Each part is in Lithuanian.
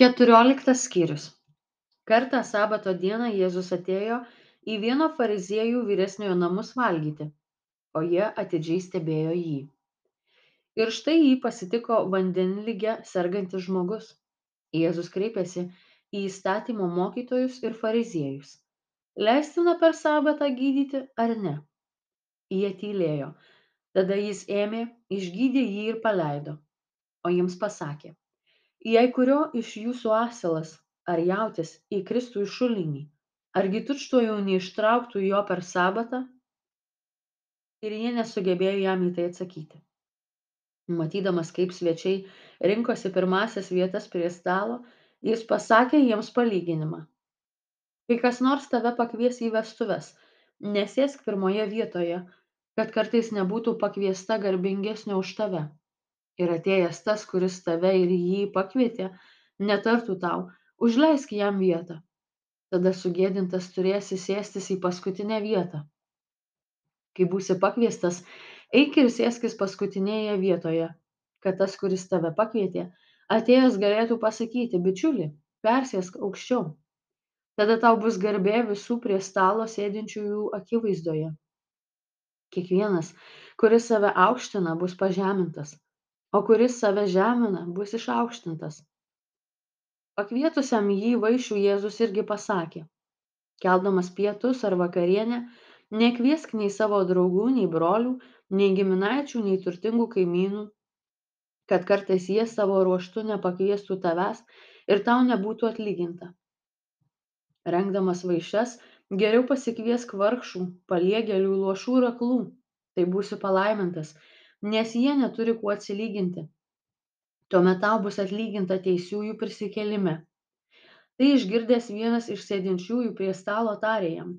keturioliktas skyrius. Kartą sabato dieną jėzus atėjo į vieno fariziejų vyresniojo namus valgyti o jie atidžiai stebėjo jį. Ir štai jį pasitiko vandenlige sergantis žmogus. Jėzus kreipėsi į įstatymo mokytojus ir fariziejus. Leistina per sabatą gydyti ar ne? Jie tylėjo. Tada jis ėmė išgydė jį ir paleido. O jiems pasakė jei kurio iš jūsų asilas ar jautis įkristų į šulinį argi tučtuojau neištrauktų jo per sabatą? Ir jie nesugebėjo jam į tai atsakyti. Matydamas kaip svečiai rinkosi pirmąsias vietas prie stalo jis pasakė jiems palyginimą. Kai kas nors tave pakvies į vestuves nesėsk pirmoje vietoje kad kartais nebūtų pakviesta garbingesnio už tave ir atėjęs tas kuris tave ir jį pakvietė netartų tau užleisk jam vietą. Tada sugėdintas turėsi sėstis į paskutinę vietą. Kai būsi pakviestas eik ir sėskis paskutinėje vietoje kad tas kuris tave pakvietė atėjęs galėtų pasakyti bičiuli persėsk aukščiau. Tada tau bus garbė visų prie stalo sėdinčiųjų akivaizdoje. Kiekvienas kuris save aukština bus pažemintas o kuris save žemina bus išaukštintas. Pakvietusiam jį vaišių jėzus irgi pasakė keldamas pietus ar vakarienę nekviesk nei savo draugų nei brolių nei giminaičių nei turtingų kaimynų kad kartais jie savo ruoštu nepakviestų tavęs ir tau nebūtų atlyginta. Rengdamas vaišes geriau pasikviesk vargšų paliegėlių luošų ir aklų tai būsi palaimintas nes jie neturi kuo atsilyginti. Tuomet tau bus atlyginta teisiųjų prisikėlime. Tai išgirdęs vienas iš sėdinčiųjų prie stalo tarė jam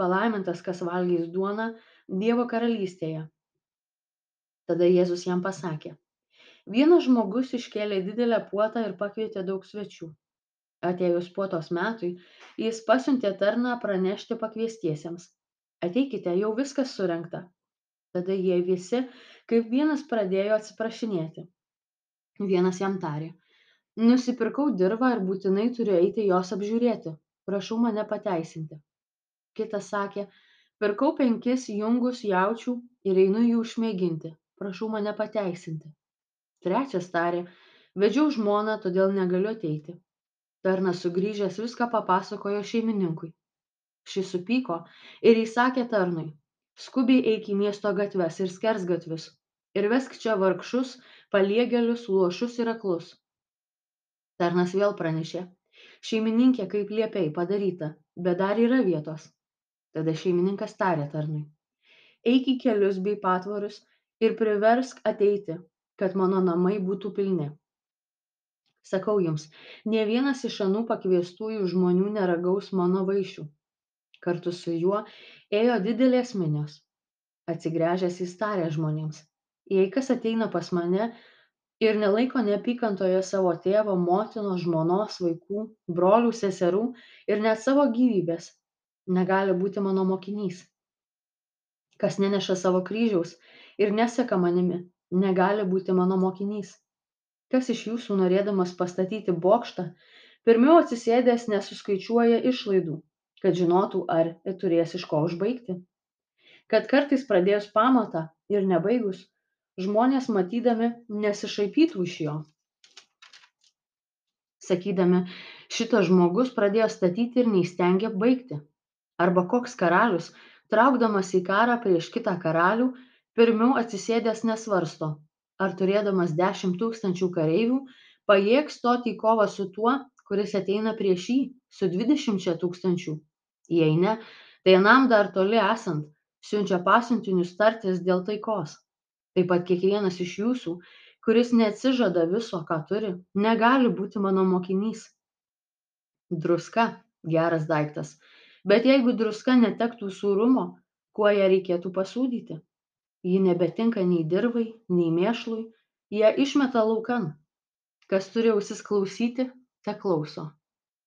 palaimintas kas valgys duoną dievo karalystėje. Tada jėzus jam pasakė vienas žmogus iškėlė didelę puotą ir pakvietė daug svečių. Atėjus puotos metui jis pasiuntė tarną pranešti pakviestiesiems. Ateikite jau viskas surengta tada jie visi kaip vienas pradėjo atsiprašinėti. Vienas jam tarė nusipirkau dirvą ir būtinai turiu eiti jos apžiūrėti. Prašau mane pateisinti. Kitas sakė pirkau penkis jungus jaučių ir einu jų išmėginti prašau mane pateisinti. Trečias tarė vedžiau žmoną todėl negaliu ateiti. Tarnas sugrįžęs viską papasakojo šeimininkui. Šis supyko ir įsakė tarnui skubiai eik į miesto gatves ir skersgatvius ir vesk čia vargšus paliegėlius luošus ir aklus. Tarnas vėl pranešė. Šeimininke kaip liepei padaryta bet dar yra vietos. Tada šeimininkas tarė tarnui. Eik į kelius bei patvorus ir priversk ateiti kad mano namai būtų pilni. Sakau jums nė vienas iš anų pakviestųjų žmonių neragaus mano vaišių kartu su juo ėjo didelės minios. Atsigręžęs jis tarė žmonėms jei kas ateina pas mane ir nelaiko neapykantoje savo tėvo motinos žmonos vaikų brolių seserų ir net savo gyvybės negali būti mano mokinys. Kas neneša savo kryžiaus ir neseka manimi negali būti mano mokinys. Kas iš jūsų norėdamas pastatyti bokštą pirmiau atsisėdęs nesuskaičiuoja išlaidų kad žinotų ar turės iš ko užbaigti. Kad kartais pradėjus pamatą ir nebaigus žmonės matydami nesišaipytų iš jo. Sakydami šitas žmogus pradėjo statyti ir neįstengė baigti. Arba koks karalius traukdamas į karą prieš kitą karalių pirmiau atsisėdęs nesvarsto ar turėdamas dešimt tūkstančių kareivių pajėgs stoti į kovą su tuo kuris ateina prieš jį su dvidešimčia tūkstančių jei ne tai anam dar toli esant siunčia pasiuntinius tartis dėl taikos. Taip pat kiekvienas iš jūsų kuris neatsižada viso ką turi negali būti mano mokinys. Druska geras daiktas. Bet jeigu druska netektų sūrumo kuo ją reikėtų pasūdyti? Ji nebetinka nei dirvai nei mėšlui. Ją išmeta laukan. Kas turi ausis klausyti teklauso